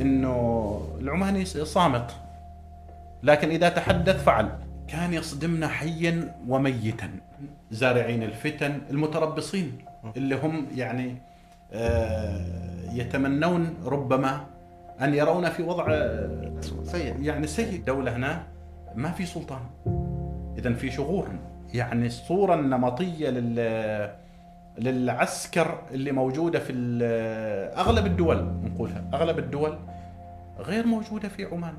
إنه العماني صامت. لكن إذا تحدث فعل. كان يصدمنا حيا وميتا. زارعين الفتن المتربصين. اللي هم يعني آه، يتمنون ربما أن يرون في وضع سيء يعني سيء. دولة هنا ما في سلطان. اذا في شغور. يعني الصورة النمطية لل للعسكر اللي موجودة في أغلب الدول نقولها. أغلب الدول غير موجودة في عمان.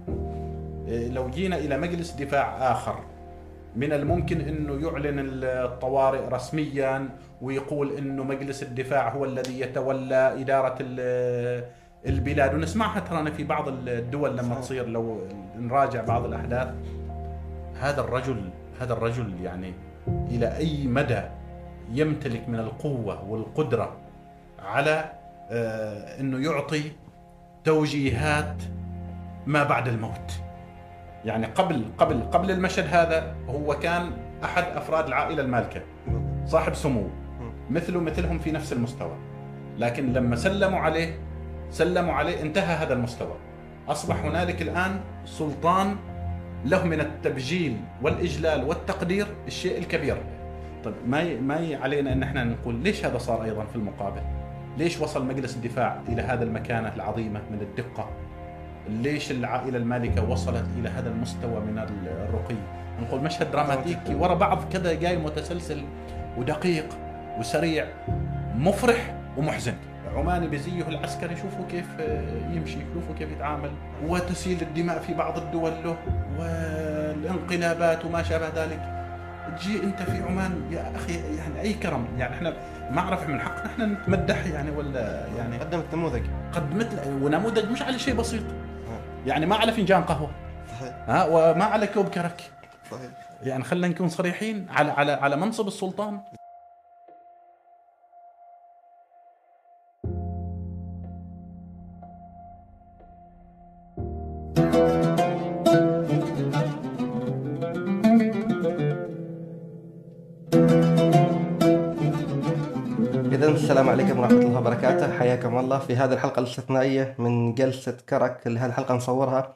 إيه، لو جينا إلى مجلس دفاع آخر من الممكن إنه يعلن الطوارئ رسميا ويقول إنه مجلس الدفاع هو الذي يتولى إدارة ال- البلاد. ونسمعها ترانا في بعض الدول لما صحيح. تصير لو نراجع بعض الأحداث. هذا الرجل هذا الرجل يعني إلى أي مدى يمتلك من القوة والقدرة على آه، إنه يعطي توجيهات ما بعد الموت. يعني قبل قبل قبل المشهد هذا هو كان أحد أفراد العائلة المالكة. صاحب سمو. مثله مثلهم في نفس المستوى. لكن لما سلموا عليه سلموا عليه انتهى هذا المستوى. أصبح هنالك الآن سلطان له من التبجيل والإجلال والتقدير الشيء الكبير. طيب ما. ما. علينا إن إحنا نقول ليش هذا صار أيضا في المقابل ليش وصل مجلس الدفاع إلى هذا المكانة العظيمة من الدقة ليش العائلة المالكة وصلت إلى هذا المستوى من الرقي نقول مشهد دراماتيكي ورا بعض كذا جاي متسلسل ودقيق وسريع مفرح ومحزن عماني بزيه العسكري شوفوا كيف يمشي شوفوا كيف يتعامل وتسيل الدماء في بعض الدول له والانقلابات وما شابه ذلك تجي انت في عمان يا أخي يعني أي كرم. يعني إحنا ما اعرف من حقنا إحنا نتمدح يعني ولا يعني قدمت نموذج. قدمت ونموذج مش على شيء بسيط. يعني ما على فنجان قهوة. صحيح. ها وما على كوب كرك. صحيح. يعني خلينا نكون صريحين على على على منصب السلطان. السلام عليكم ورحمة الله وبركاته. حياكم الله. في هذه الحلقة الاستثنائية من جلسة كرك اللي هذه الحلقة نصورها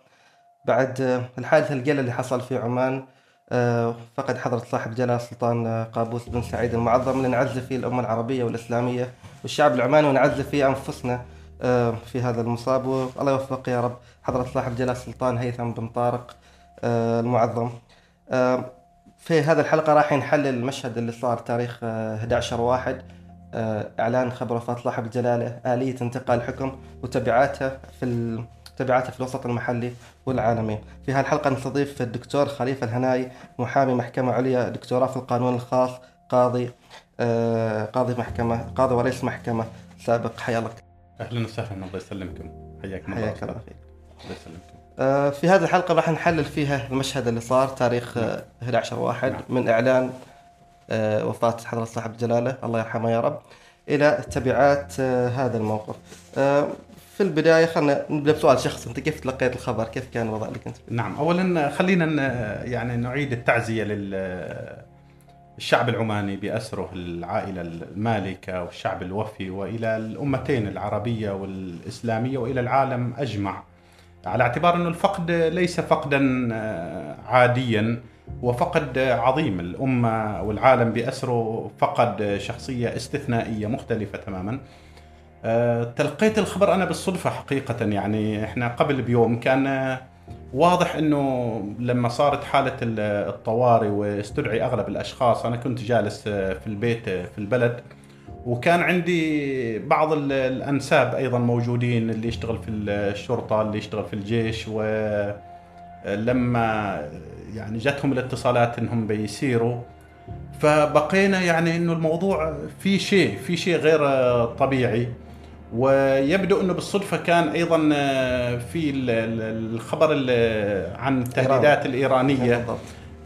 بعد الحادث الجلل اللي حصل في عمان. آه، فقد حضرة صاحب جلالة السلطان آه، قابوس بن سعيد المعظم اللي نعزي فيه الأمة العربية والإسلامية والشعب العماني ونعزي فيه أنفسنا آه، في هذا المصاب. والله يوفق يا رب. حضرة صاحب جلالة السلطان هيثم بن طارق المعظم. في هذه الحلقة راح نحلل المشهد اللي صار تاريخ آه، 11 واحد. إعلان خبر وفاة صاحب الجلالة آلية انتقال الحكم وتبعاته في ال... تبعاته في الوسط المحلي والعالمي. في هالحلقة نستضيف الدكتور خليفة الهناي محامي محكمة عليا دكتوراه في القانون الخاص قاضي آه، قاضي محكمة قاضي ورئيس محكمة سابق. حيا الله. أهلا وسهلا. الله يسلمكم. حياكم الله. حياك الله فيك. الله يسلمكم. آه، في هذه الحلقة راح نحلل فيها المشهد اللي صار تاريخ آه، 11 واحد نعم. من إعلان آه، وفاة حضرة صاحب الجلالة الله يرحمه يا رب إلى تبعات آه، هذا الموقف. آه، في البداية خلينا نبدأ بسؤال شخصي. أنت كيف تلقيت الخبر؟ كيف كان الوضع لك أنت؟ نعم اولا خلينا يعني نعيد التعزية لل الشعب العماني بأسره العائلة المالكة والشعب الوفي وإلى الأمتين العربية والإسلامية وإلى العالم أجمع. على اعتبار انه الفقد ليس فقدا آه، عاديا وفقد عظيم. الأمة والعالم بأسره فقد شخصية استثنائية مختلفة تماما. آه، تلقيت الخبر أنا بالصدفة حقيقة يعني إحنا قبل بيوم كان آه، واضح إنه لما صارت حالة ال- الطوارئ واستدعي أغلب الأشخاص أنا كنت جالس آه، في البيت في البلد. وكان عندي بعض ال- الأنساب أيضا موجودين اللي يشتغل في الشرطة اللي يشتغل في الجيش ولما يعني جتهم الاتصالات إنهم بيسيروا فبقينا يعني إنه الموضوع في شيء في شيء غير طبيعي. ويبدو إنه بالصدفة كان أيضا في ال- ال- الخبر ال- عن التهديدات الإيرانية. بالضبط.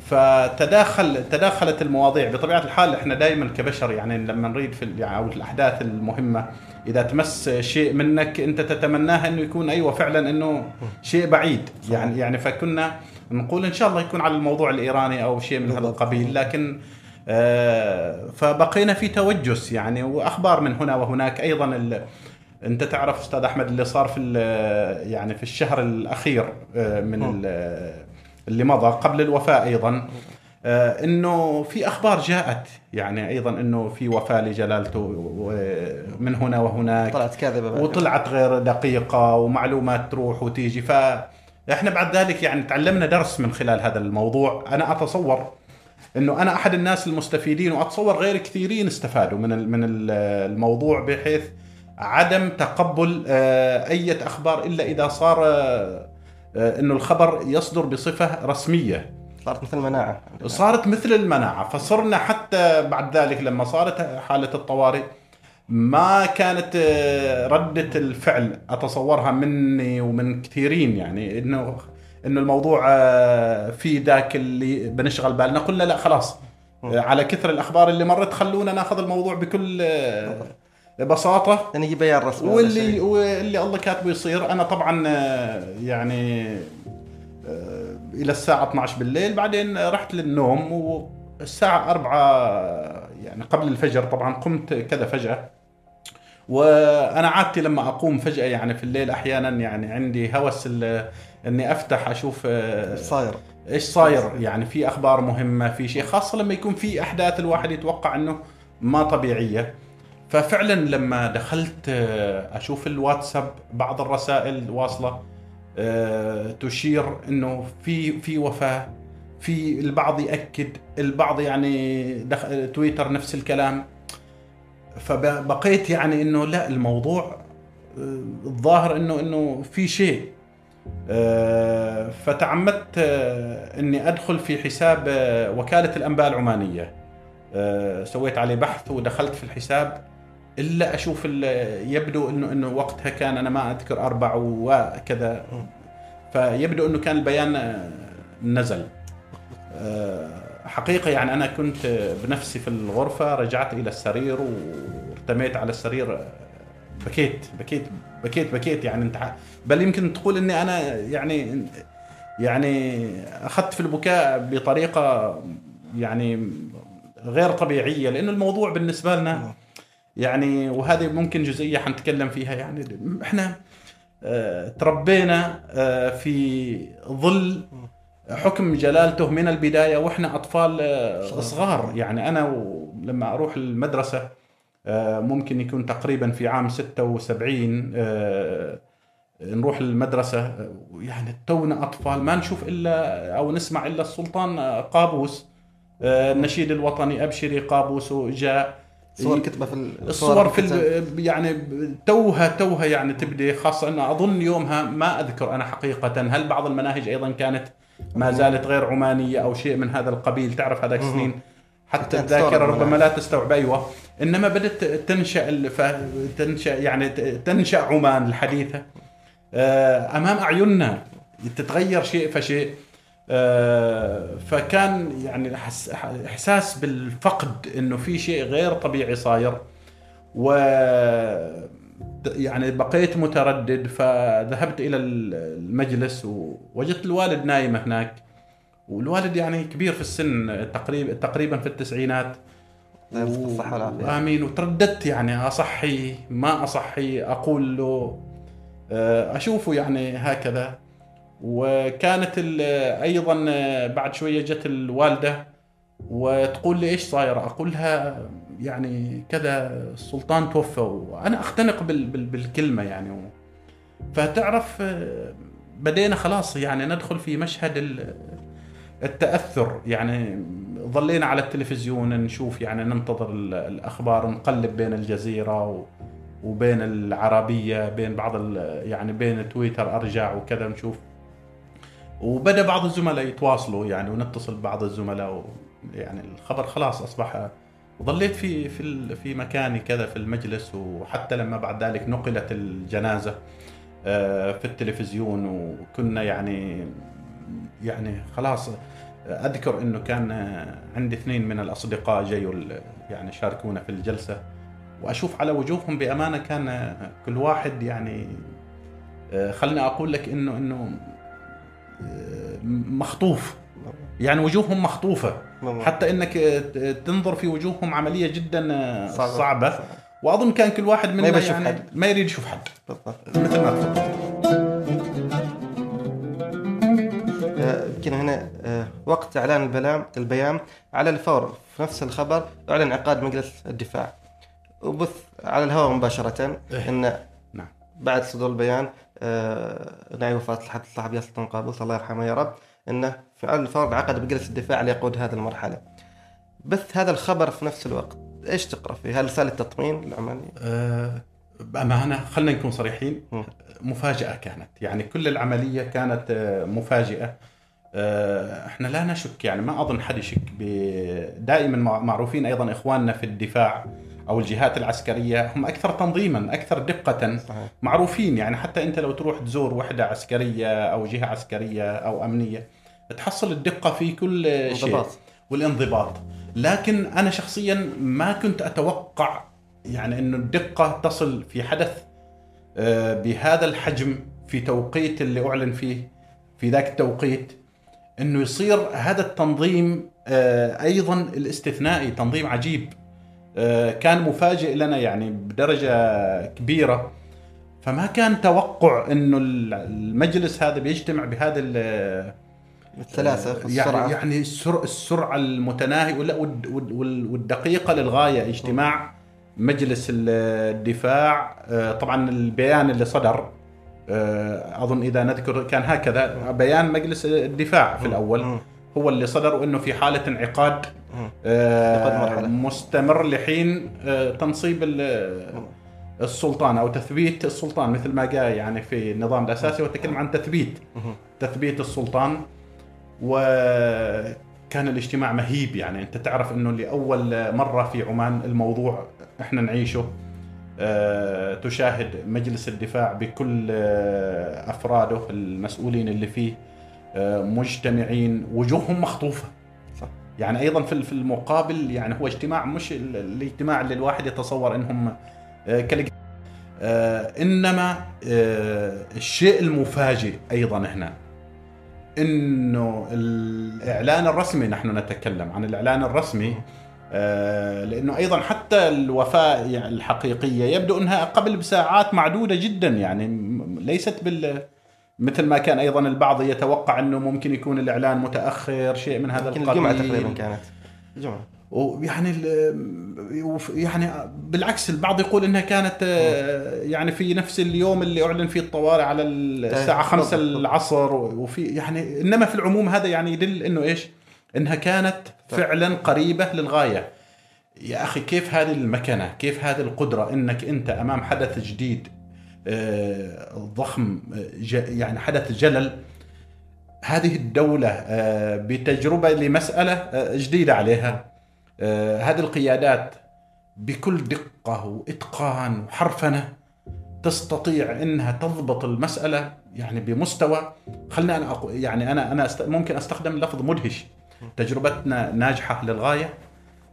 فتداخل تداخلت المواضيع. بطبيعة الحال إحنا دائما كبشر يعني لما نريد في يعني أو الأحداث المهمة إذا تمس شيء منك أنت تتمناها إنه يكون أيوه فعلا إنه شيء بعيد. يعني يعني فكنا نقول إن شاء الله يكون على الموضوع الإيراني أو شيء من هذا. القبيل. لكن آه، فبقينا في توجس يعني وأخبار من هنا وهناك. أيضا أنت تعرف أستاذ أحمد اللي صار في يعني في الشهر الأخير آه، من اللي مضى قبل الوفاة أيضا. آه، إنه في أخبار جاءت يعني أيضا إنه في وفاة لجلالته من هنا وهناك. طلعت كاذبة. وطلعت غير دقيقة ومعلومات تروح وتيجي. فإحنا بعد ذلك يعني تعلمنا درس من خلال هذا الموضوع. أنا أتصور أنه أنا أحد الناس المستفيدين وأتصور غير كثيرين استفادوا من من ال- الموضوع بحيث عدم تقبل آه، أي أخبار إلا إذا صار آه، أنه الخبر يصدر بصفة رسمية. صارت مثل مناعه صارت مثل المناعة فصرنا حتى بعد ذلك لما صارت حالة الطوارئ ما كانت آه، ردة الفعل أتصورها مني ومن كثيرين يعني. إنه إنه الموضوع آه، في ذاك اللي بنشغل بالنا قلنا لا خلاص على كثر الأخبار اللي مرت خلونا ناخذ الموضوع بكل بساطة يعني بيان رسمي واللي. واللي الله كاتبه يصير. أنا طبعا آه، يعني آه، إلى الساعة 12 بالليل. بعدين رحت للنوم والساعة 4 يعني قبل الفجر. طبعا قمت كذا فجأة. وأنا عادتي لما أقوم فجأة يعني في الليل أحيانا يعني عندي هوس إني أفتح أشوف آه، إيش صاير؟ إيش صاير؟ يعني في أخبار مهمة في شيء. خاصة لما يكون في أحداث الواحد يتوقع إنه ما طبيعية. ففعلا لما دخلت آه، أشوف الواتساب بعض الرسائل واصلة آه، تشير إنه في في وفاة في البعض يأكد البعض يعني دخ... تويتر نفس الكلام. فبقيت يعني إنه لا الموضوع آه، الظاهر إنه إنه في شيء. فتعمدت إني أدخل في حساب وكالة الأنباء العمانية. سويت عليه بحث ودخلت في الحساب. إلا أشوف يبدو انه إنه وقتها كان أنا ما أذكر أربع وكذا. فيبدو إنه كان البيان نزل. آه، حقيقة يعني أنا كنت بنفسي في الغرفة رجعت إلى السرير وارتميت على السرير بكيت بكيت بكيت بكيت يعني انت بل يمكن تقول إني أنا يعني يعني أخذت في البكاء بطريقة يعني غير طبيعية لأنه الموضوع بالنسبة لنا يعني وهذه ممكن جزئية حنتكلم فيها يعني. إحنا آه، تربينا آه، في ظل حكم جلالته من البداية وإحنا أطفال آه، صغار. يعني أنا لما أروح المدرسة ممكن يكون تقريبا في عام 76 آه، نروح المدرسة. يعني تونا أطفال ما نشوف إلا أو نسمع إلا السلطان قابوس النشيد الوطني أبشري قابوس جاء صور كتبة في ال- الصور في. ال- يعني توها توها يعني تبدي خاصة أنه أظن يومها ما أذكر أنا حقيقة هل بعض المناهج أيضا كانت ما زالت غير عمانية أو شيء من هذا القبيل تعرف هذاك. السنين حتى الذاكرة ربما. لا تستوعب أيوة إنما بدأت تنشأ الف... تنشأ يعني ت- تنشأ عمان الحديثة آه، أمام أعيننا تتغير شيء فشيء فكان يعني حس- إحساس بالفقد إنه في شيء غير طبيعي صاير. و يعني بقيت متردد فذهبت إلى المجلس ووجدت الوالد نايم هناك. والوالد يعني كبير في السن تقريبا تقريبا في التسعينات. الصحة والعافية. آمين. وترددت يعني أصحي ما أصحي أقول له آه، أشوفه يعني هكذا. وكانت أيضا بعد شوية جت الوالدة وتقول لي إيش صاير؟ أقول لها يعني كذا السلطان توفى وأنا أختنق بال بال بالكلمة يعني. فتعرف بدينا خلاص يعني ندخل في مشهد ال- التأثر يعني. ظلينا على التلفزيون نشوف يعني ننتظر ال- الأخبار نقلب بين الجزيرة و وبين العربية بين بعض ال- يعني بين تويتر أرجع وكذا نشوف وبدأ بعض الزملاء يتواصلوا يعني ونتصل ببعض الزملاء يعني الخبر خلاص أصبح ظليت في في في مكاني كذا في المجلس وحتى لما بعد ذلك نقلت الجنازة آه، في التلفزيون وكنا يعني يعني خلاص أذكر إنه كان عندي اثنين من الأصدقاء جايوا يعني شاركونا في الجلسة وأشوف على وجوههم بأمانة كان كل واحد يعني آه، خلني أقول لك إنه إنه مخطوف. يعني وجوههم مخطوفة. مم. حتى إنك تنظر في وجوههم عملية جدا صعبة. صعبة, صعبة. وأظن كان كل واحد منا ما يعني حد. ما يريد يشوف حد. بالضبط. مثل ما تفضل. آه، يمكن هنا آه، وقت إعلان البيان البيان على الفور. في نفس الخبر أعلن انعقاد مجلس الدفاع. وبث على الهواء مباشرة. إيه. إن نعم. بعد صدور البيان آه، نائب وفاة الحد الصاحب ياسر بن قابوس الله يرحمه يا رب. إنه في على الفور انعقد مجلس الدفاع ليقود هذه المرحلة. بث هذا الخبر في نفس الوقت. إيش تقرأ فيه؟ هل رسالة تطمين العملية؟ أه بامانه خلينا نكون صريحين. مفاجأة كانت. يعني كل العملية كانت آه، مفاجئة. آه، إحنا لا نشك يعني ما أظن حد يشك دائما مع- معروفين أيضا إخواننا في الدفاع. أو الجهات العسكرية هم أكثر تنظيما أكثر دقة صحيح. معروفين. يعني حتى أنت لو تروح تزور وحدة عسكرية أو جهة عسكرية أو أمنية تحصل الدقة في كل شيء انضباط والانضباط. لكن أنا شخصيا ما كنت أتوقع يعني انه الدقة تصل في حدث آه، بهذا الحجم في توقيت اللي أعلن فيه في ذاك التوقيت أنه يصير هذا التنظيم آه، أيضا الاستثنائي تنظيم عجيب. كان مفاجئ لنا يعني بدرجة كبيرة. فما كان توقع إنه المجلس هذا بيجتمع بهذا ال- السلاسه يعني السرعة. يعني السر السرعة المتناهيه والدقيقة للغاية اجتماع مجلس الدفاع. آه، طبعا البيان اللي صدر آه، أظن إذا نذكر كان هكذا بيان مجلس الدفاع في الأول. هو اللي صدر وانه في حالة انعقاد. آه،. مستمر لحين آه، تنصيب ال- السلطان أو تثبيت السلطان مثل ما جاء يعني في النظام الأساسي وتكلم عن تثبيت. تثبيت السلطان وكان الاجتماع مهيب يعني أنت تعرف إنه لأول مرة في عمان الموضوع إحنا نعيشه آه، تشاهد مجلس الدفاع بكل أفراده المسؤولين اللي فيه مجتمعين وجوههم مخطوفة صح. يعني أيضا في في المقابل يعني هو اجتماع مش ال- الاجتماع اللي الواحد يتصور إنهم آه، كالج- آه، إنما آه، الشيء المفاجئ أيضا هنا إنه الإعلان الرسمي نحن نتكلم عن الإعلان الرسمي لأنه أيضا حتى الوفاه يعني الحقيقية يبدو إنها قبل بساعات معدودة جدا يعني ليست بال مثل ما كان أيضا البعض يتوقع إنه ممكن يكون الإعلان متأخر شيء من هذا القبيل الجمعة تقريبا كانت الجمعة ويعني يعني بالعكس البعض يقول إنها كانت آه، يعني في نفس اليوم اللي أعلن فيه الطوارئ على الساعة 5 بالضبط. العصر وفي يعني إنما في العموم هذا يعني يدل إنه إيش؟ إنها كانت فعلا قريبة للغاية. يا أخي كيف هذه المكنه؟ كيف هذه القدرة إنك أنت أمام حدث جديد ضخم آه، يعني حدث جلل. هذه الدولة آه، بتجربة لمسألة آه، جديدة عليها. آه، هذه القيادات بكل دقة وإتقان وحرفنة تستطيع إنها تضبط المسألة يعني بمستوى خلنا أنا أقو يعني أنا أنا أست ممكن أستخدم لفظ مدهش. تجربتنا ناجحة للغاية.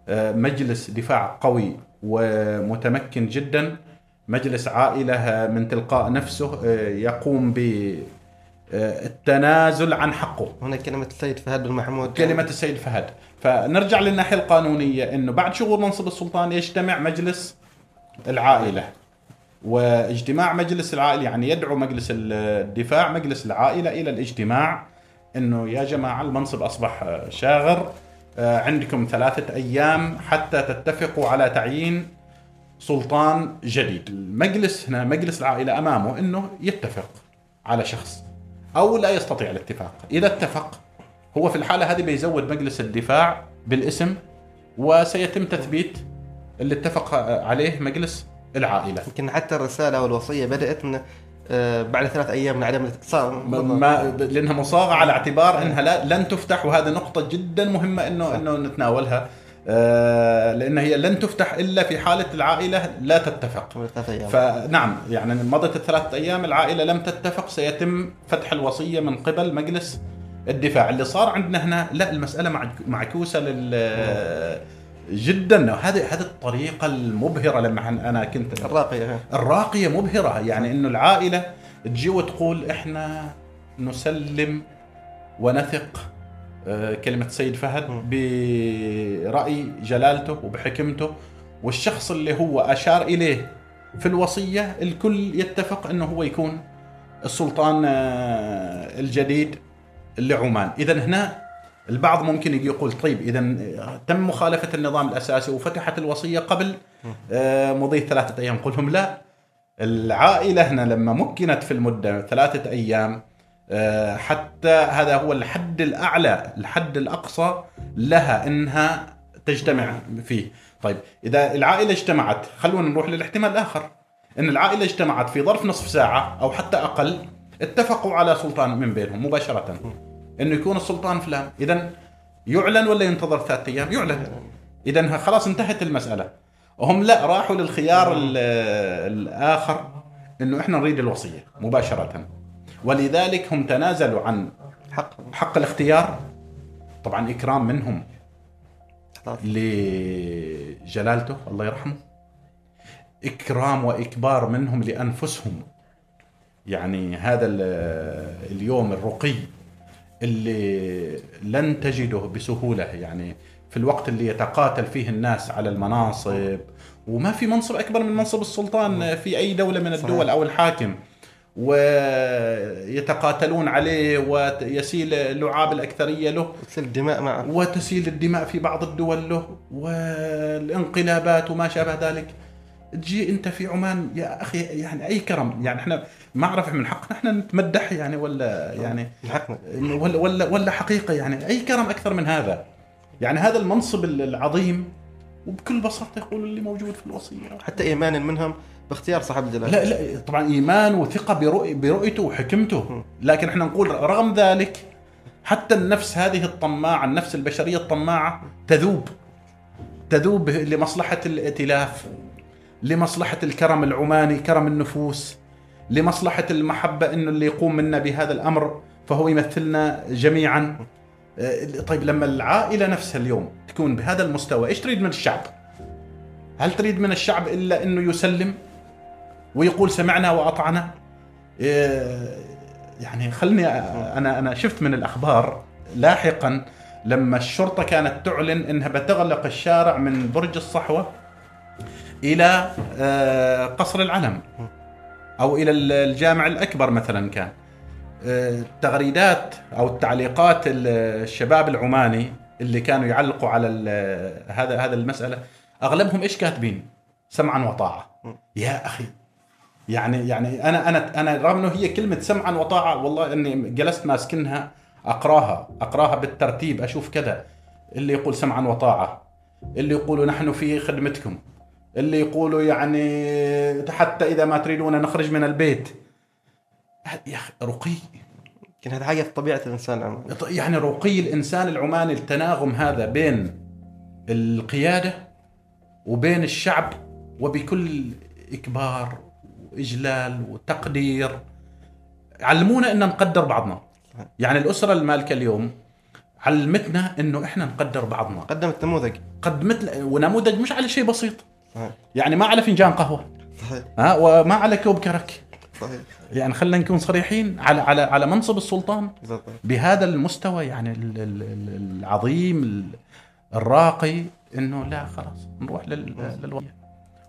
آه، مجلس دفاع قوي ومتمكن جدا. مجلس عائلة من تلقاء نفسه آه، يقوم ب آه، التنازل عن حقه. هنا كلمة السيد فهد بن محمود. كلمة السيد فهد. فنرجع للناحية القانونية أنه بعد شغور منصب السلطان يجتمع مجلس العائلة. واجتماع مجلس العائلة يعني يدعو مجلس الدفاع مجلس العائلة إلى الاجتماع أنه يا جماعة المنصب أصبح شاغر آه، عندكم ثلاثة أيام حتى تتفقوا على تعيين سلطان جديد. المجلس هنا مجلس العائلة أمامه أنه يتفق على شخص أو لا يستطيع الاتفاق. إذا اتفق هو في الحالة هذه بيزود مجلس الدفاع بالاسم وسيتم تثبيت اللي اتفق عليه مجلس العائلة. يمكن حتى الرسالة والوصية بدأت من آه، بعد ثلاث أيام من عدم الاتصال. ما لأنها مصاغة على اعتبار إنها لا لن تفتح. وهذه نقطة جدا مهمة انه إنه نتناولها. لأن هي لن تفتح إلا في حالة العائلة لا تتفق. فنعم يعني مضت الثلاث أيام العائلة لم تتفق سيتم فتح الوصية من قبل مجلس الدفاع. اللي صار عندنا هنا لا المسألة معك- معكوسة لل جدا. هذه هذه الطريقة المبهرة لما أنا كنت الراقية الراقية مبهرة. يعني إنه العائلة تجي وتقول إحنا نسلم ونثق آه، كلمة سيد فهد م. برأي جلالته وبحكمته والشخص اللي هو أشار إليه في الوصية الكل يتفق إنه هو يكون السلطان آه، الجديد لعمان. اذا هنا البعض ممكن يجي يقول طيب إذا تم مخالفة النظام الأساسي وفتحت الوصية قبل آه، مضي ثلاثة أيام. قل لهم لا العائلة هنا لما مكنت في المدة ثلاثة أيام آه، حتى هذا هو الحد الأعلى الحد الأقصى لها إنها تجتمع فيه. طيب إذا العائلة اجتمعت خلونا نروح للاحتمال الآخر. إن العائلة اجتمعت في ظرف نصف ساعة أو حتى أقل اتفقوا على سلطان من بينهم مباشرة. إنه يكون السلطان فلان. اذا يعلن ولا ينتظر ثلاثة أيام؟ يعلن. اذا خلاص انتهت المسألة. وهم لا راحوا للخيار ال- الآخر إنه إحنا نريد الوصية مباشرة. ولذلك هم تنازلوا عن حق حق الاختيار. طبعا إكرام منهم. لجلالته الله يرحمه. إكرام وإكبار منهم لأنفسهم. يعني هذا ال- اليوم الرقي اللي لن تجده بسهولة. يعني في الوقت اللي يتقاتل فيه الناس على المناصب وما في منصب أكبر من منصب السلطان في أي دولة من الدول أو الحاكم. ويتقاتلون عليه ويسيل لعاب الأكثرية له. تصير الدماء معه. وتسيل الدماء في بعض الدول له. والانقلابات وما شابه ذلك. تجي أنت في عمان يا أخي يعني أي كرم. يعني إحنا ما أعرف من حقنا إحنا نتمدح يعني ولا يعني من حقنا. ولا ولا ولا حقيقة يعني. أي كرم أكثر من هذا؟ يعني هذا المنصب العظيم وبكل بساطة يقول اللي موجود في الوصية. حتى إيمانا منهم باختيار صاحب الجلالة. لا لا طبعا إيمان وثقة برؤي برؤيته وحكمته. لكن إحنا نقول رغم ذلك حتى النفس هذه الطماعة النفس البشرية الطماعة تذوب. تذوب لمصلحة الائتلاف لمصلحة الكرم العماني كرم النفوس لمصلحة المحبة إنه اللي يقوم منا بهذا الأمر فهو يمثلنا جميعا. طيب لما العائلة نفسها اليوم تكون بهذا المستوى إيش تريد من الشعب؟ هل تريد من الشعب إلا إنه يسلم ويقول سمعنا وأطعنا؟ إيه، يعني خلني أنا أنا شفت من الأخبار لاحقا لما الشرطة كانت تعلن إنها بتغلق الشارع من برج الصحوة إلى آه، قصر العلم أو إلى الجامع الأكبر مثلا كان. آه، التغريدات أو التعليقات ال- الشباب العماني اللي كانوا يعلقوا على هذا هذا المسألة أغلبهم إيش كاتبين؟ سمعا وطاعة. يا أخي يعني يعني أنا أنا أنا رغم إنه هي كلمة سمعا وطاعة والله إني جلست ماسكنها أقراها أقراها بالترتيب أشوف كذا. اللي يقول سمعا وطاعة اللي يقولوا نحن في خدمتكم اللي يقولوا يعني حتى إذا ما تريدون نخرج من البيت. يا أخي رقي. يمكن هذا حاجة في طبيعة الإنسان العماني يعني رقي الإنسان العماني التناغم هذا بين القيادة وبين الشعب وبكل إكبار وإجلال وتقدير. علمونا إن نقدر بعضنا. يعني الأسرة المالكة اليوم علمتنا إنه إحنا نقدر بعضنا. قدمت نموذج. قدمت ونموذج مش على شيء بسيط. صحيح. يعني ما على فنجان قهوة. صحيح. ها وما على كوب كرك. صحيح. يعني خلينا نكون صريحين على على على منصب السلطان. بالضبط. بهذا المستوى يعني ال- ال- ال- العظيم ال- الراقي إنه لا خلاص نروح لل- للوضع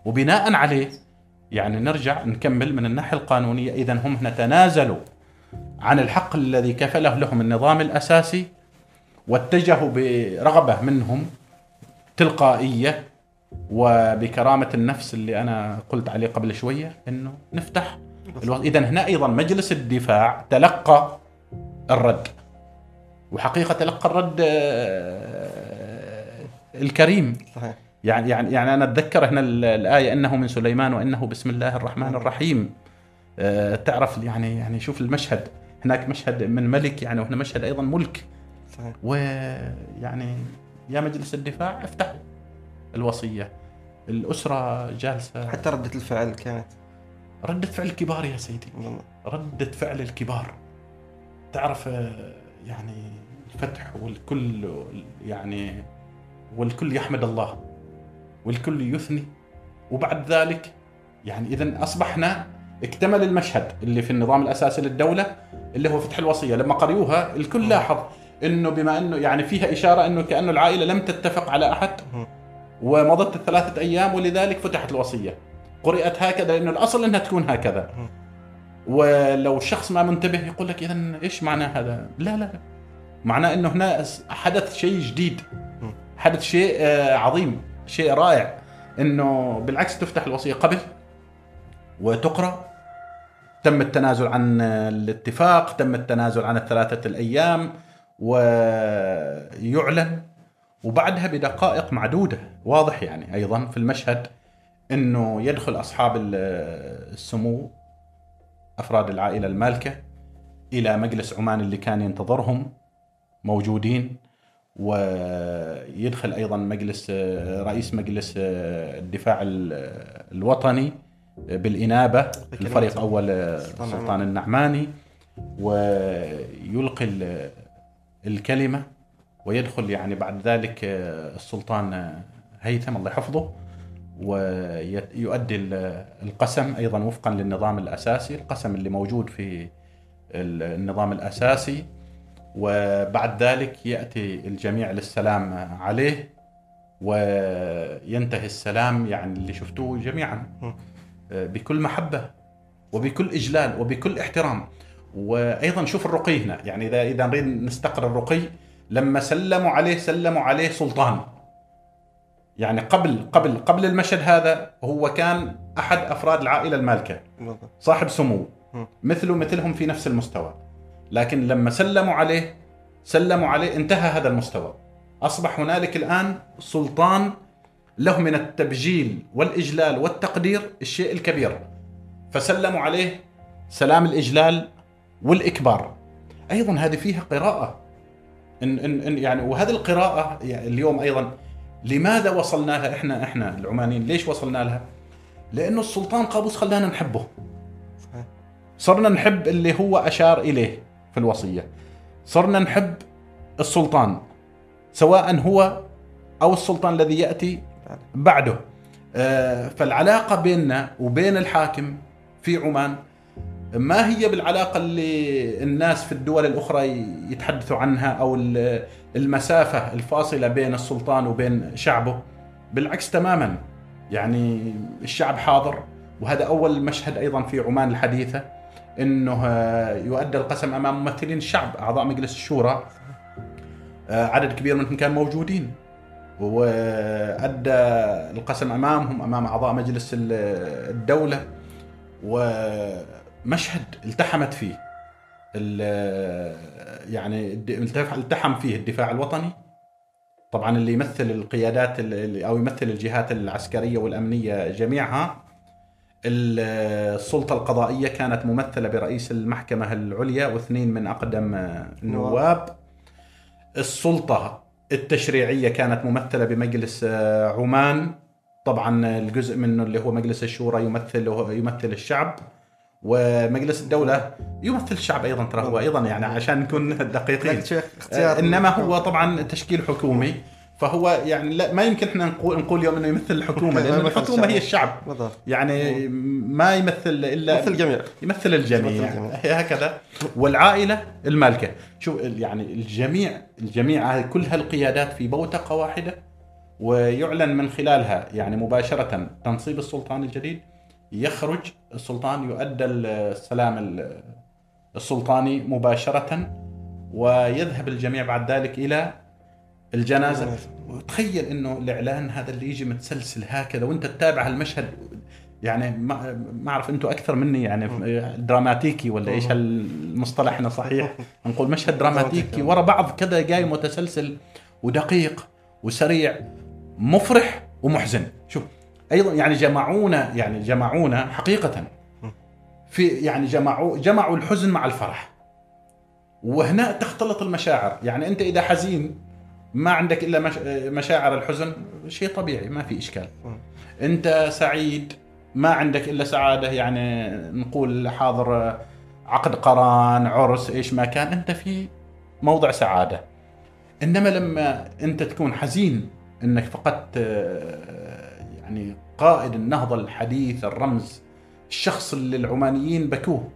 وبناء عليه يعني نرجع نكمل من الناحية القانونية. اذا هم هنا تنازلوا عن الحق الذي كفله لهم النظام الأساسي واتجهوا برغبة منهم تلقائية وبكرامة النفس اللي أنا قلت عليه قبل شوية إنه نفتح اذا هنا أيضا مجلس الدفاع تلقى الرد. وحقيقة تلقى الرد آه، الكريم. صحيح. يعني يعني يعني أنا أتذكر هنا ال- الآية إنه من سليمان وإنه بسم الله الرحمن الرحيم. آه، تعرف يعني يعني شوف المشهد. هناك مشهد من ملك يعني وهنا مشهد أيضا ملك. صحيح. ويعني يا مجلس الدفاع افتحوا الوصية. الأسرة جالسة حتى ردة الفعل كانت رده فعل كبار يا سيدي. ردة فعل الكبار. تعرف آه، يعني الفتح والكل يعني والكل يحمد الله والكل يثني. وبعد ذلك يعني اذا أصبحنا اكتمل المشهد اللي في النظام الأساسي للدولة اللي هو فتح الوصية. لما قريوها الكل لاحظ إنه بما إنه يعني فيها إشارة إنه كأنه العائلة لم تتفق على أحد. ومضت الثلاثة أيام ولذلك فتحت الوصية. قرأت هكذا لأنه الأصل أنها تكون هكذا. ولو الشخص ما منتبه يقول لك إذا إيش معنى هذا؟ لا لا معناه أنه هنا حدث شيء جديد. حدث شيء آه، عظيم شيء رائع. أنه بالعكس تفتح الوصية قبل وتقرأ. تم التنازل عن الاتفاق تم التنازل عن الثلاثة الأيام ويعلن. وبعدها بدقائق معدودة واضح يعني أيضا في المشهد. أنه يدخل أصحاب السمو أفراد العائلة المالكة إلى مجلس عمان اللي كان ينتظرهم موجودين ويدخل أيضا مجلس رئيس مجلس الدفاع الوطني بالإنابة الفريق أول سلطان النعماني ويلقي الكلمة ويدخل يعني بعد ذلك السلطان هيثم الله يحفظه ويؤدي القسم أيضا وفقا للنظام الأساسي القسم اللي موجود في النظام الأساسي. وبعد ذلك يأتي الجميع للسلام عليه وينتهي السلام يعني اللي شفتوه جميعا بكل محبة وبكل إجلال وبكل احترام. وأيضا شوف الرقي هنا يعني إذا إذا نريد نستقر الرقي لما سلموا عليه سلموا عليه سلطان. يعني قبل قبل قبل المشهد هذا هو كان أحد أفراد العائلة المالكة. صاحب سمو. مثله مثلهم في نفس المستوى. لكن لما سلموا عليه سلموا عليه انتهى هذا المستوى. أصبح هنالك الآن سلطان له من التبجيل والإجلال والتقدير الشيء الكبير. فسلموا عليه سلام الإجلال والإكبار. أيضا هذه فيها قراءة. إن, إن, يعني وهذه القراءة يعني اليوم أيضا لماذا وصلنا لها إحنا إحنا العمانيين؟ ليش وصلنا لها لأنه السلطان قابوس خلانا نحبه. صرنا نحب اللي هو أشار إليه في الوصية. صرنا نحب السلطان سواء هو أو السلطان الذي يأتي بعده. آه، فالعلاقة بيننا وبين الحاكم في عمان ما هي بالعلاقة اللي الناس في الدول الأخرى يتحدثوا عنها أو المسافة الفاصلة بين السلطان وبين شعبه؟ بالعكس تماما. يعني الشعب حاضر وهذا أول مشهد أيضا في عمان الحديثة أنه يؤدى القسم أمام ممثلين الشعب أعضاء مجلس الشورى. آه، عدد كبير منهم كان موجودين وأدى القسم أمامهم أمام أعضاء مجلس الدولة ومشهد التحمت فيه. يعني التحم فيه الدفاع الوطني. طبعا اللي يمثل القيادات أو يمثل الجهات العسكرية والأمنية جميعها. السلطة القضائية كانت ممثلة برئيس المحكمة العليا واثنين من أقدم النواب. السلطة التشريعية كانت ممثلة بمجلس آه، عمان. طبعا الجزء منه اللي هو مجلس الشورى يمثل يمثل الشعب. ومجلس الدولة يمثل الشعب أيضا ترى هو أيضا يعني عشان نكون دقيقين. آه، إنما هو طبعا تشكيل حكومي فهو يعني لا ما يمكن إحنا نقول نقول اليوم إنه يمثل الحكومة لأن الحكومة هي الشعب. بالضبط. يعني ما يمثل إلا يمثل الجميع. يمثل الجميع. هكذا. والعائلة المالكة. شو يعني الجميع الجميع كل هالقيادات في بوتقة واحدة ويعلن من خلالها يعني مباشرة تنصيب السلطان الجديد. يخرج السلطان يؤدى السلام السلطاني مباشرة ويذهب الجميع بعد ذلك إلى الجنازة. وتخيل إنه الإعلان هذا اللي يجي متسلسل هكذا وأنت تتابع المشهد يعني ما أعرف أنتم أكثر مني يعني دراماتيكي ولا إيش؟ هالمصطلح هنا صحيح؟ نقول مشهد دراماتيكي. ورا بعض كذا جاي متسلسل ودقيق وسريع مفرح ومحزن. شوف أيضا يعني جمعونا يعني جمعونا حقيقه. في يعني جمعوا جمعوا الحزن مع الفرح. وهنا تختلط المشاعر. يعني أنت إذا حزين ما عندك إلا مشاعر الحزن شيء طبيعي ما في إشكال. أنت سعيد ما عندك إلا سعادة يعني نقول حاضر عقد قران عرس إيش ما كان أنت في موضع سعادة. إنما لما أنت تكون حزين إنك فقدت يعني قائد النهضة الحديث الرمز الشخص اللي العمانيين بكوه.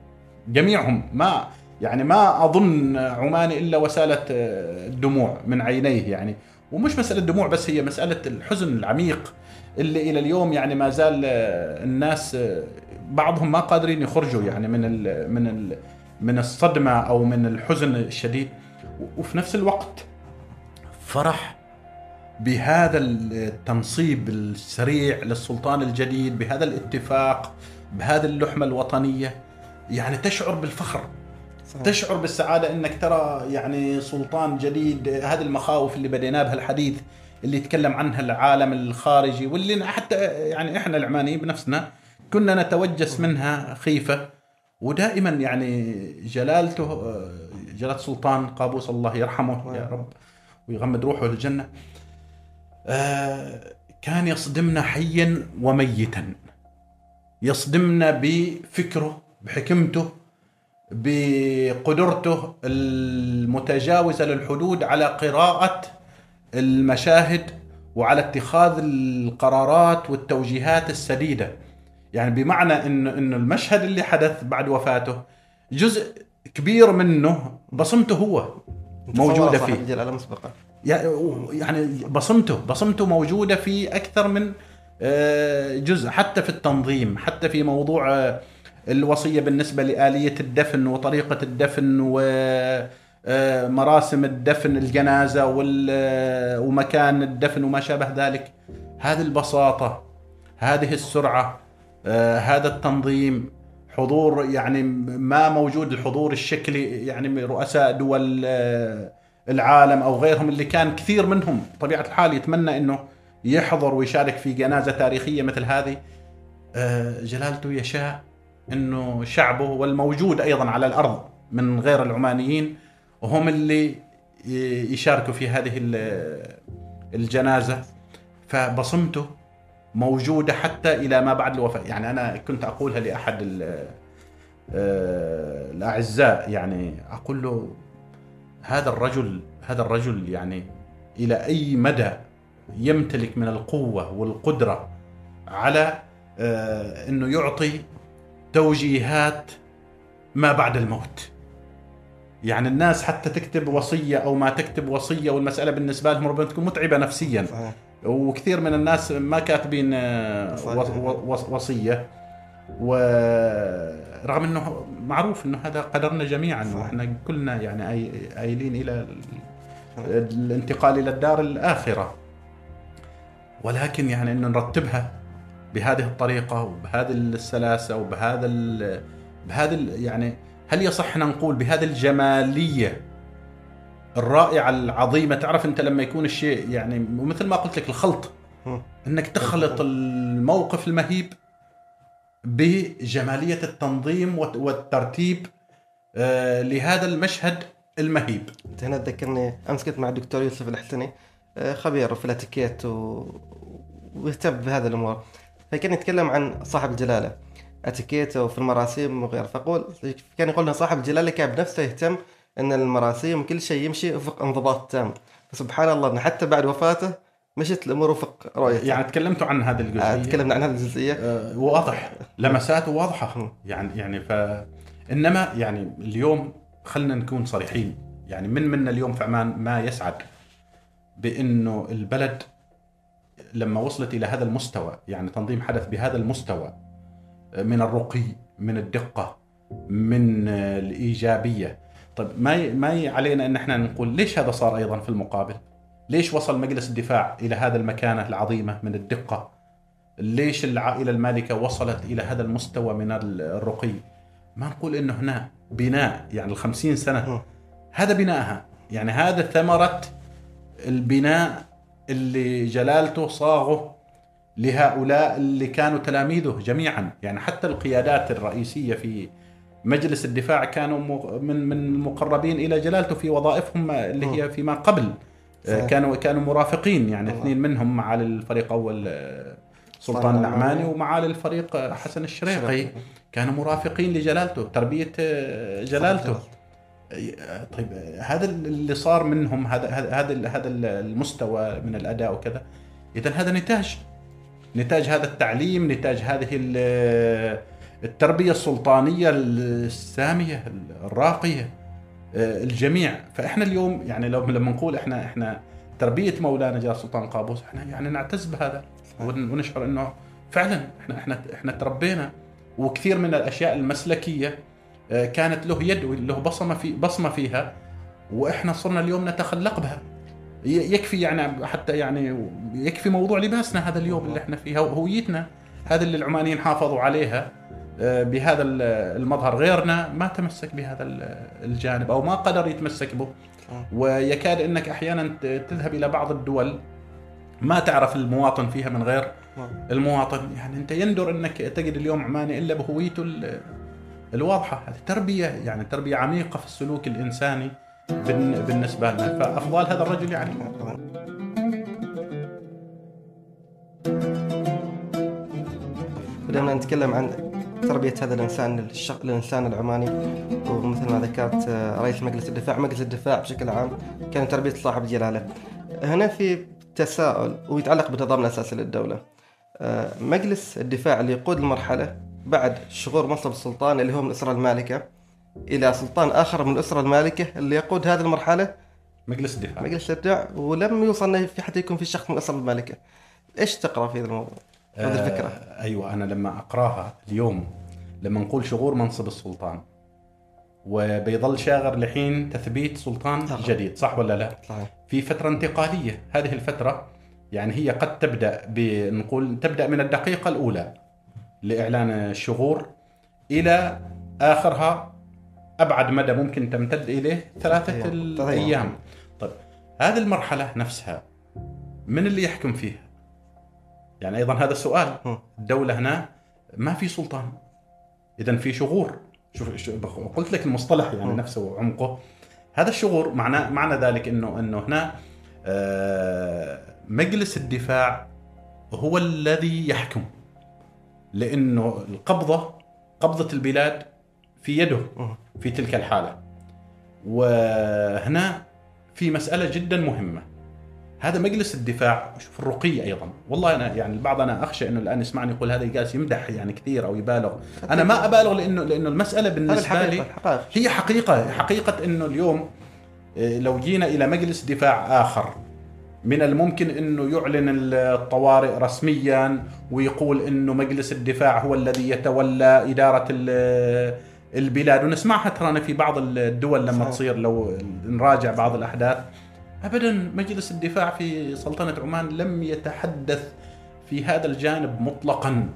جميعهم. ما يعني ما أظن عماني إلا وسالت الدموع من عينيه يعني. ومش مسألة دموع بس هي مسألة الحزن العميق اللي إلى اليوم يعني ما زال آه، الناس آه، بعضهم ما قادرين يخرجوا يعني من ال من ال من الصدمة أو من الحزن الشديد. وفي نفس الوقت فرح بهذا التنصيب السريع للسلطان الجديد بهذا الاتفاق بهذه اللحمة الوطنية يعني تشعر بالفخر. صحيح. تشعر بالسعادة إنك ترى يعني سلطان جديد هذه المخاوف اللي بدينا بها الحديث اللي يتكلم عنها العالم الخارجي واللي حتى يعني إحنا العمانيين بنفسنا كنا نتوجس منها خيفة. ودائما يعني جلالته جلالة سلطان قابوس الله يرحمه يا رب ويغمد روحه للجنه كان يصدمنا حيا وميتا. يصدمنا بفكره بحكمته بقدرته المتجاوزة للحدود على قراءة المشاهد وعلى اتخاذ القرارات والتوجيهات السديدة. يعني بمعنى انه انه المشهد اللي حدث بعد وفاته جزء كبير منه بصمته هو موجودة فيه. الجلالة مسبقا. يعني بصمته بصمته موجودة في أكثر من آه، جزء حتى في التنظيم حتى في موضوع آه، الوصية بالنسبة لآلية الدفن وطريقة الدفن و آه، مراسم الدفن الجنازة ومكان الدفن وما شابه ذلك. هذه البساطة هذه السرعة هذا التنظيم حضور يعني ما موجود الحضور الشكلي يعني رؤساء دول العالم أو غيرهم اللي كان كثير منهم بطبيعة الحال يتمنى إنه يحضر ويشارك في جنازة تاريخية مثل هذه. آه، جلالته يشاء إنه شعبه والموجود أيضا على الأرض من غير العمانيين هم اللي يشاركوا في هذه الجنازة. فبصمته موجودة حتى إلى ما بعد الوفاة. يعني أنا كنت أقولها لأحد آه، الأعزاء. يعني أقول له هذا الرجل هذا الرجل يعني إلى أي مدى يمتلك من القوة والقدرة على آه، إنه يعطي توجيهات ما بعد الموت؟ يعني الناس حتى تكتب وصية أو ما تكتب وصية والمسألة بالنسبة لهم ربما تكون متعبة نفسيا. صحيح. وكثير من الناس ما كاتبين آه، وصية. ورغم إنه معروف إنه هذا قدرنا جميعا وإحنا كلنا يعني ايلين إلى الانتقال إلى الدار الآخرة. ولكن يعني إنه نرتبها بهذه الطريقة وبهذه السلاسة وبهذا بهذا يعني هل يصح نقول بهذه الجمالية الرائعة العظيمة؟ تعرف أنت لما يكون الشيء يعني مثل ما قلت لك الخلط إنك تخلط الموقف المهيب بجمالية التنظيم والترتيب آه، لهذا المشهد المهيب. أنت هنا تذكرني أمس كنت مع الدكتور يوسف الحسني آه، خبير في الأتيكيت و... ويهتم بهذه الأمور. فكان يتكلم عن صاحب الجلالة اتيكيته وفي المراسيم وغيره فقول كان يقول لنا صاحب الجلالة كان بنفسه يهتم إن المراسيم كل شيء يمشي وفق انضباط تام فسبحان الله حتى بعد وفاته مشت الأمور وفق رؤيته يعني تكلمتوا عن هذه الجزئية؟ تكلمنا عن هذه الجزئية. آه واضح. لمساته واضحة. يعني يعني ف إنما يعني اليوم خلينا نكون صريحين. يعني من منا اليوم في عمان ما يسعد بإنه البلد لما وصلت إلى هذا المستوى يعني تنظيم حدث بهذا المستوى من الرقي من الدقة من الإيجابية. طيب ما ما علينا إن إحنا نقول ليش هذا صار أيضا في المقابل؟ ليش وصل مجلس الدفاع إلى هذا المكانة العظيمة من الدقة؟ ليش العائلة المالكة وصلت إلى هذا المستوى من الرقي؟ ما نقول إنه هنا بناء يعني الخمسين سنة. هذا بناءها. يعني هذا ثمرة البناء اللي جلالته صاغه لهؤلاء اللي كانوا تلاميذه جميعا. يعني حتى القيادات الرئيسية في مجلس الدفاع كانوا من من المقربين إلى جلالته في وظائفهم اللي هي فيما قبل. صحيح. كانوا كانوا مرافقين يعني اثنين منهم معالي الفريق أول آه، سلطان النعماني ومعالي الفريق آه، حسن الشريقي. كانوا مرافقين لجلالته تربية آه، جلالته. طيب هذا اللي صار منهم هذا هذا هذا المستوى من الأداء وكذا. اذا هذا نتاج. نتاج هذا التعليم نتاج هذه التربية السلطانية السامية الراقية. الجميع. فإحنا اليوم يعني لو لما نقول إحنا إحنا تربية مولانا جلال السلطان قابوس إحنا يعني نعتز بهذا ون- ونشعر إنه فعلا إحنا إحنا إحنا تربينا. وكثير من الأشياء المسلكية آه، كانت له يد وله بصمة في بصمة فيها وإحنا صرنا اليوم نتخلق بها. يكفي يعني حتى يعني يكفي موضوع لباسنا هذا اليوم اللي إحنا فيه هويتنا هذا اللي العمانيين حافظوا عليها. آه، بهذا ال- المظهر. غيرنا ما تمسك بهذا ال- الجانب أو ما قدر يتمسك به. صحيح. ويكاد إنك أحيانا تذهب إلى بعض الدول ما تعرف المواطن فيها من غير نعم. المواطن. يعني أنت يندر إنك تجد اليوم عماني إلا بهويته ال- الواضحة. هذه تربية يعني تربية عميقة في السلوك الإنساني بالن- بالنسبة لنا. فافضال هذا الرجل يعني. بدأنا نتكلم عن تربية هذا الإنسان الشخ... الإنسان العماني. ومثل ما ذكرت آه، رئيس مجلس الدفاع مجلس الدفاع بشكل عام كان تربية صاحب جلالة. هنا في تساؤل ويتعلق بالنظام الأساسي للدولة. آه، مجلس الدفاع اللي يقود المرحلة بعد شغور منصب السلطان اللي هو من الأسرة المالكة إلى سلطان آخر من الأسرة المالكة اللي يقود هذه المرحلة. مجلس الدفاع. مجلس الدفاع ولم يوصل في حتى يكون في شخص من الأسرة المالكة. إيش تقرأ في هذا الموضوع؟ هذه الفكرة آه أيوه أنا لما أقراها اليوم لما نقول شغور منصب السلطان وبيظل شاغر لحين تثبيت سلطان صح. جديد صح ولا لا؟ صحيح في فترة انتقالية هذه الفترة يعني هي قد تبدأ بنقول تبدأ من الدقيقة الأولى لإعلان الشغور إلى آخرها أبعد مدى ممكن تمتد إليه ثلاثة أيام. الأيام طيب هذه المرحلة نفسها من اللي يحكم فيها؟ يعني أيضا هذا السؤال مم. الدولة هنا ما في سلطان إذا في شغور شوف شو- قلت لك المصطلح يعني. نفسه وعمقه هذا الشغور معناه معنى ذلك إنه إنه هنا آه، مجلس الدفاع هو الذي يحكم لأنه القبضة قبضة البلاد في يده. في تلك الحالة وهنا في مسألة جدا مهمة هذا مجلس الدفاع شوف الرقي أيضا. والله أنا يعني البعض أنا أخشى إنه الآن يسمعني يقول هذا جالس يمدح يعني كثير أو يبالغ. أنا ما أبالغ لأنه لأنه المسألة بالنسبة لي هي حقيقة حقيقة أنه اليوم آه، لو جينا إلى مجلس دفاع آخر من الممكن أنه يعلن الطوارئ رسميا ويقول أنه مجلس الدفاع هو الذي يتولى ال- البلاد. ونسمعها ترانا في بعض الدول لما صحيح. تصير لو نراجع بعض الأحداث. أبدا مجلس الدفاع في سلطنة عمان لم يتحدث في هذا الجانب مطلقا.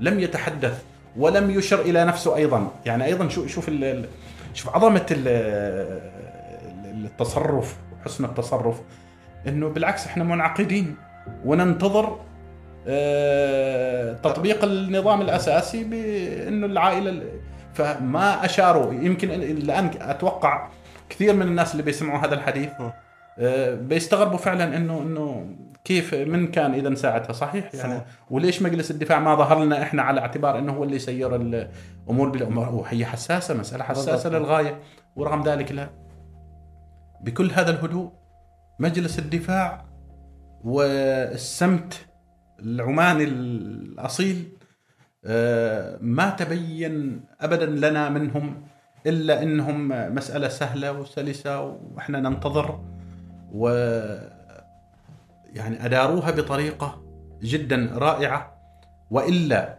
لم يتحدث ولم يشر إلى نفسه أيضا. يعني أيضا شوف شوف شوف عظمة ال- ال- التصرف حسن التصرف إنه بالعكس إحنا منعقدين وننتظر آه، تطبيق النظام الأساسي بإنه العائلة ال- فما أشاروا. يمكن الآن أتوقع كثير من الناس اللي بيسمعوا هذا الحديث بيستغربوا فعلا انه إنه كيف من كان اذا ساعتها صحيح يعني صحيح. وليش مجلس الدفاع ما ظهر لنا إحنا على اعتبار إنه هو اللي يسير الأمور بالامور وهي حساسة مسألة حساسة بالضبط. للغاية ورغم ذلك لا بكل هذا الهدوء مجلس الدفاع والسمت العماني الأصيل آه، ما تبين ابدا لنا منهم إلا إنهم مسألة سهلة وسلسة وإحنا ننتظر و يعني أداروها بطريقة جدا رائعة وإلا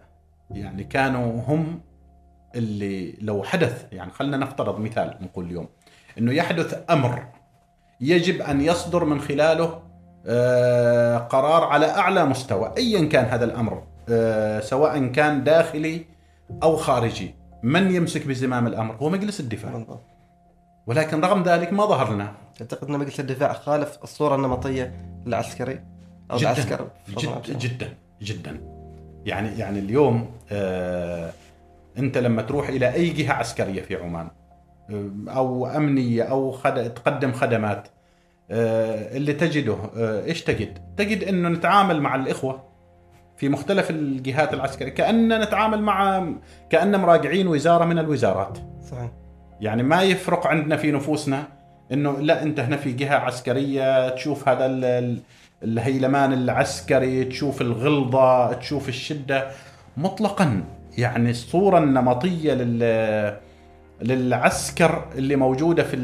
يعني كانوا هم اللي لو حدث يعني خلينا نفترض مثال نقول اليوم إنه يحدث أمر يجب أن يصدر من خلاله آه، قرار على أعلى مستوى ايا كان هذا الأمر آه، سواء كان داخلي أو خارجي من يمسك بزمام الأمر؟ هو مجلس الدفاع. ولكن رغم ذلك ما ظهر لنا تعتقد ان مجلس الدفاع خالف الصورة النمطية للعسكري أو جدا. العسكر. جدا جدا. جدا. يعني يعني اليوم آه أنت لما تروح إلى أي جهة عسكرية في عمان آه، أو أمنية أو خد... تقدم خدمات آه اللي تجده آه إيش تجد؟ تجد إنه نتعامل مع الإخوة في مختلف الجهات العسكرية كأننا نتعامل مع كان مراجعين وزارة من الوزارات. صحيح. يعني ما يفرق عندنا في نفوسنا إنه لا أنت هنا في جهة عسكرية تشوف هذا ال- ال- الهيلمان العسكري تشوف الغلظة تشوف الشدة. مطلقا يعني الصورة النمطيه لل للعسكر اللي موجودة في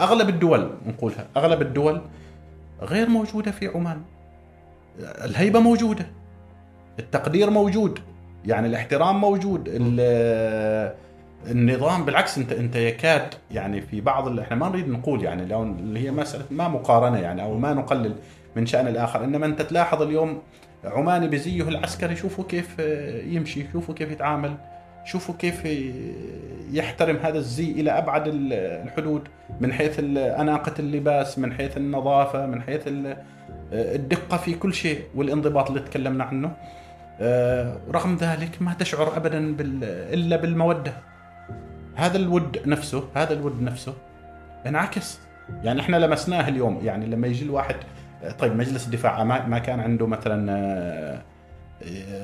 أغلب الدول نقولها أغلب الدول غير موجودة في عمان. الهيبة موجودة التقدير موجود يعني الاحترام موجود النظام بالعكس انت انت يكاد يعني في بعض إحنا ما نريد نقول يعني لو اللي هي مسألة ما مقارنة يعني أو ما نقلل من شأن الآخر إنما أنت تلاحظ اليوم عماني بزيه العسكري شوفوا كيف يمشي شوفوا كيف يتعامل شوفوا كيف يحترم هذا الزي إلى أبعد ال- الحدود من حيث أناقة اللباس من حيث النظافة من حيث ال- الدقة في كل شيء والانضباط اللي تكلمنا عنه. آه، رغم ذلك ما تشعر ابدا بال... إلا بالمودة. هذا الود نفسه هذا الود نفسه انعكس. يعني إحنا لمسناه اليوم يعني لما يجي الواحد طيب مجلس الدفاع ما ما كان عنده مثلا آه،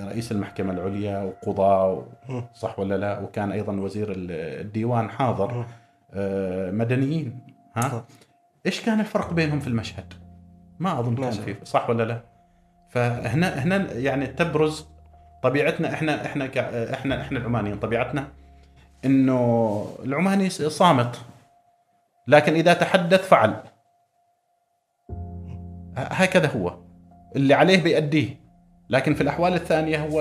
رئيس المحكمة العليا وقضاه صح ولا لا؟ وكان أيضا وزير الديوان حاضر. آه، مدنيين ها؟ إيش كان الفرق بينهم في المشهد؟ ما أظن كان. في صح ولا لا؟ فهنا هنا يعني تبرز طبيعتنا إحنا إحنا إحنا إحنا العمانيين طبيعتنا إنه العماني صامت. لكن إذا تحدث فعل. هكذا هو. اللي عليه بيأديه. لكن في الأحوال الثانية هو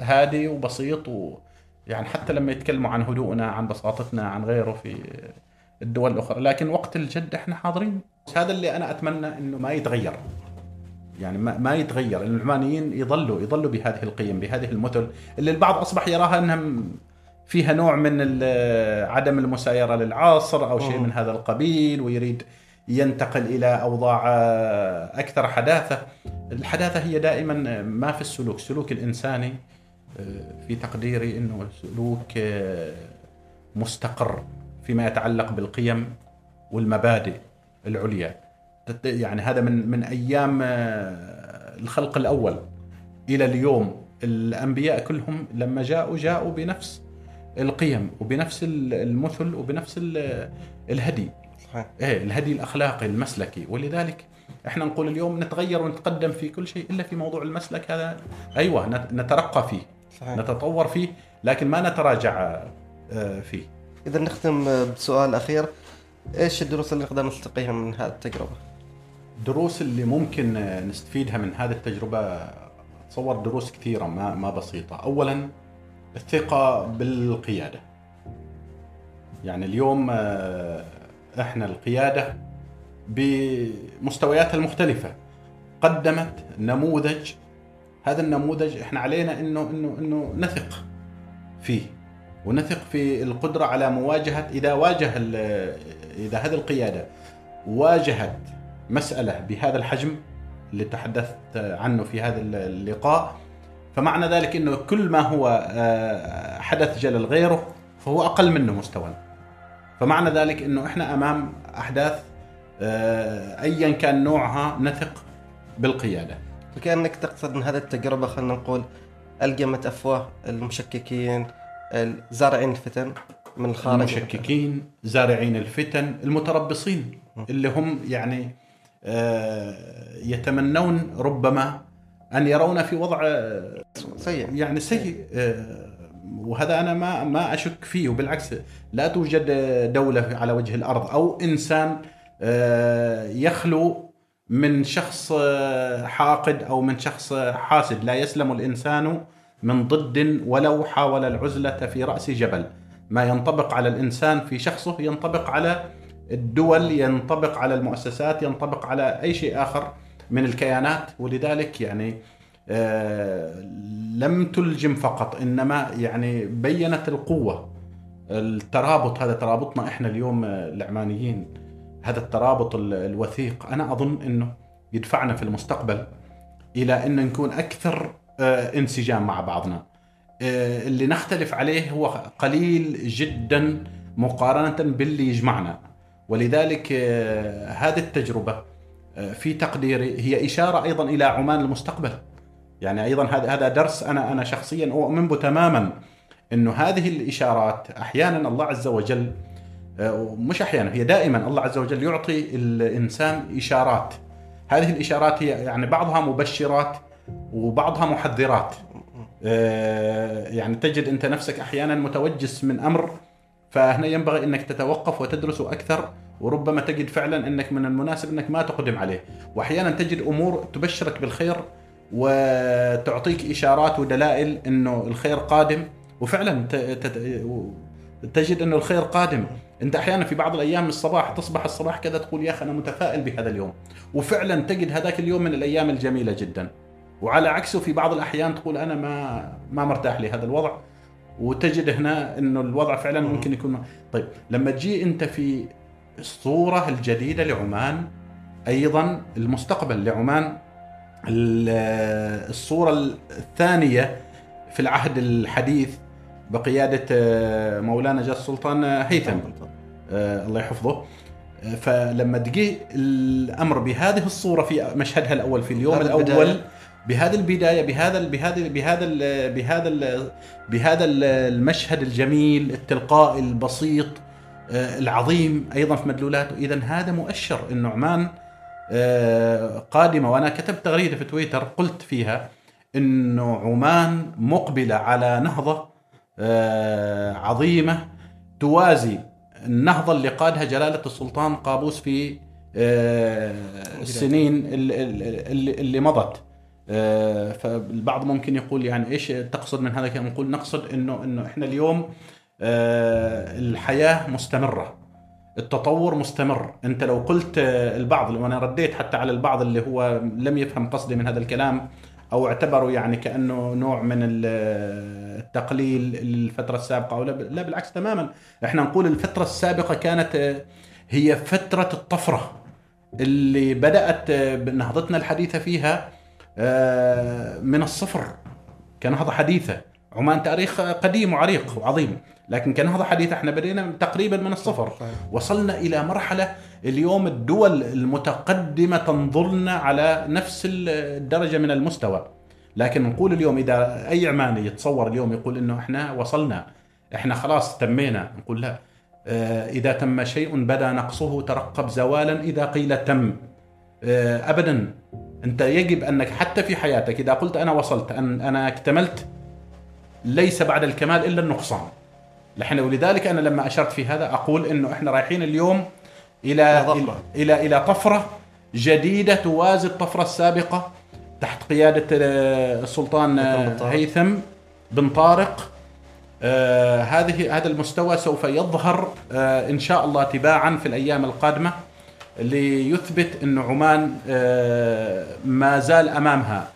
هادي وبسيط و يعني حتى لما يتكلموا عن هدوءنا عن بساطتنا عن غيره في الدول الأخرى. لكن وقت الجد إحنا حاضرين. هذا اللي أنا أتمنى إنه ما يتغير. يعني ما, ما يتغير. العمانيين يظلوا يظلوا بهذه القيم بهذه المثل اللي البعض أصبح يراها انها فيها نوع من عدم المسايرة للعصر أو شيء. من هذا القبيل ويريد ينتقل إلى أوضاع آه، أكثر حداثة. الحداثة هي دائما ما في السلوك. السلوك الإنساني آه، في تقديري إنه سلوك آه، مستقر فيما يتعلق بالقيم والمبادئ العليا. يعني هذا من من أيام آه، الخلق الأول. إلى اليوم الأنبياء كلهم لما جاءوا جاءوا بنفس القيم وبنفس ال- المثل وبنفس ال- الهدي. صحيح. إيه الهدي الأخلاقي المسلكي. ولذلك إحنا نقول اليوم نتغير ونتقدم في كل شيء إلا في موضوع المسلك هذا. أيوه نت- نترقى فيه صحيح. نتطور فيه لكن ما نتراجع آه، فيه. إذا نختم آه، بسؤال أخير. إيش الدروس اللي نقدر نستقيها من هذه التجربة؟ الدروس اللي ممكن آه، نستفيدها من هذه التجربة. أتصور دروس كثيرة ما ما بسيطة. أولا الثقة بالقيادة. يعني اليوم آه، إحنا القيادة بمستوياتها المختلفة. قدمت نموذج هذا النموذج إحنا علينا إنه إنه إنه نثق فيه ونثق في القدرة على مواجهة إذا واجه إذا هذه القيادة واجهت مسألة بهذا الحجم اللي تحدثت عنه في هذا اللقاء فمعنى ذلك أنه كل ما هو آه، حدث جلل غيره فهو أقل منه مستوى. فمعنى ذلك أنه إحنا أمام أحداث آه، أيا كان نوعها نثق بالقيادة. وكانك تقصد ان هذه التجربة خلينا نقول ألقمت أفواه المشككين زارعين الفتن من الخارج. المشككين زارعين الفتن المتربصين اللي هم يعني آه، يتمنون ربما أن يرون في وضع سيء يعني سيء. آه، وهذا أنا ما ما أشك فيه. وبالعكس لا توجد دولة على وجه الأرض أو إنسان آه، يخلو من شخص آه، حاقد أو من شخص حاسد. لا يسلم الإنسان من ضد ولو حاول العزلة في رأس جبل. ما ينطبق على الإنسان في شخصه ينطبق على الدول ينطبق على المؤسسات ينطبق على أي شيء آخر. من الكيانات ولذلك يعني آه، لم تلجم فقط إنما يعني بينت القوة. الترابط هذا ترابطنا إحنا اليوم آه، العمانيين. هذا الترابط ال- الوثيق. أنا أظن إنه يدفعنا في المستقبل إلى أن نكون أكثر آه، انسجام مع بعضنا. اللي نختلف عليه هو قليل جدا مقارنة باللي يجمعنا. ولذلك هذه التجربة في تقديري هي إشارة أيضا إلى عمان المستقبل. يعني أيضا هذا هذا درس أنا أنا شخصيا اؤمن به تماما إنه هذه الإشارات أحيانا الله عز وجل آه، مش أحيانا هي دائما الله عز وجل يعطي الإنسان إشارات. هذه الإشارات هي يعني بعضها مبشرات وبعضها محذرات. آه، يعني تجد أنت نفسك أحيانا متوجس من أمر فهنا ينبغي إنك تتوقف وتدرسه أكثر وربما تجد فعلا إنك من المناسب إنك ما تقدم عليه. واحيانا تجد أمور تبشرك بالخير وتعطيك إشارات ودلائل إنه الخير قادم. وفعلا تجد إنه الخير قادم. أنت أحيانا في بعض الأيام الصباح تصبح الصباح كذا تقول يا أخي أنا متفائل بهذا اليوم. وفعلا تجد هذاك اليوم من الأيام الجميلة جدا. وعلى عكسه في بعض الأحيان تقول أنا ما ما مرتاح لهذا الوضع. وتجد هنا إنه الوضع فعلا ممكن يكون طيب لما تجي أنت في الصورة الجديدة لعمان أيضا المستقبل لعمان ال- الصورة الثانية في العهد الحديث بقيادة آه، مولانا جاء السلطان آه، هيثم آه، الله يحفظه فلما تجي الأمر بهذه الصورة في مشهدها الأول في اليوم الأول البداية. بهذه البداية بهذا بهذا بهذا بهذا بهذا ال- المشهد الجميل التلقائي البسيط العظيم أيضا في مدلولاته. اذا هذا مؤشر انه عمان آه، قادمة. وأنا كتبت تغريدة في تويتر قلت فيها انه عمان مقبلة على نهضة آه، عظيمة توازي النهضة اللي قادها جلالة السلطان قابوس في آه، السنين ال- ال- اللي مضت. آه، فالبعض ممكن يقول يعني إيش تقصد من هذا الكلام؟ نقول نقصد إنه إنه إحنا اليوم آه، الحياة مستمرة التطور مستمر. انت لو قلت آه، البعض وأنا رديت حتى على البعض اللي هو لم يفهم قصدي من هذا الكلام أو اعتبروا يعني كأنه نوع من ال- التقليل للفترة السابقة أو لا بالعكس تماما. إحنا نقول الفترة السابقة كانت آه، هي فترة الطفرة اللي بدأت آه، نهضتنا الحديثة فيها آه، من الصفر كنهضة حديثة. عمان تاريخ قديم وعريق وعظيم. لكن كنهضه حديثه إحنا بدينا تقريبا من الصفر. وصلنا إلى مرحلة اليوم الدول المتقدمة تنظرنا على نفس الدرجة من المستوى. لكن نقول اليوم إذا أي عماني يتصور اليوم يقول إنه إحنا وصلنا إحنا خلاص تمينا. نقول لا. آه، إذا تم شيء بدا نقصه ترقب زوالا إذا قيل تم. آه، ابدا. أنت يجب أنك حتى في حياتك إذا قلت أنا وصلت أنا اكتملت ليس بعد الكمال إلا النقصان. لحن ولذلك أنا لما أشرت في هذا أقول إنه إحنا رايحين اليوم إلى طفرة. إلى إلى طفرة جديدة توازي الطفرة السابقة تحت قيادة آه، السلطان هيثم بن آه، طارق. هيثم بن طارق آه، هذه هذا المستوى سوف يظهر آه، إن شاء الله تباعا في الأيام القادمة ليثبت إن عمان آه، ما زال أمامها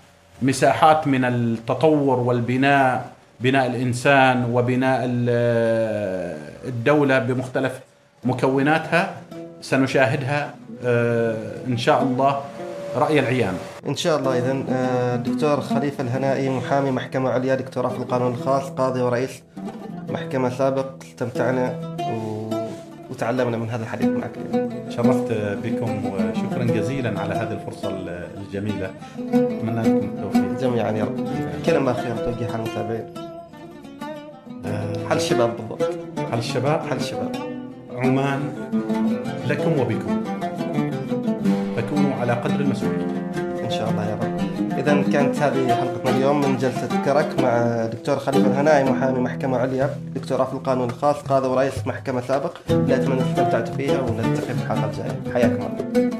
مساحات من التطور والبناء بناء الإنسان وبناء ال- الدولة بمختلف مكوناتها سنشاهدها آه، إن شاء الله رأي العيان. إن شاء الله اذا آه، دكتور خليفة الهنائي محامي محكمة عليا دكتوراه في القانون الخاص قاضي ورئيس محكمة سابق استمتعنا. وتعلمنا من هذا الحديث معك اليوم. شرفت بكم وشكرا جزيلا على هذه الفرصة الجميلة. أتمنى لكم التوفيق. جميعا يا رب. كلمة أخيرة توجهها للمتابعين آه، حل الشباب بالضبط. على الشباب. حل الشباب. عمان لكم وبكم. فكونوا على قدر المسؤولية. إن شاء الله يا رب. اذا كانت هذه حلقتنا اليوم من جلسة كرك مع دكتور خليفة الهنائي محامي محكمة عليا دكتوراه في القانون الخاص قاضي ورئيس محكمة سابق. لا أتمنى استمتعتوا فيها ونلتقي في الحلقة الجاية. حياكم الله.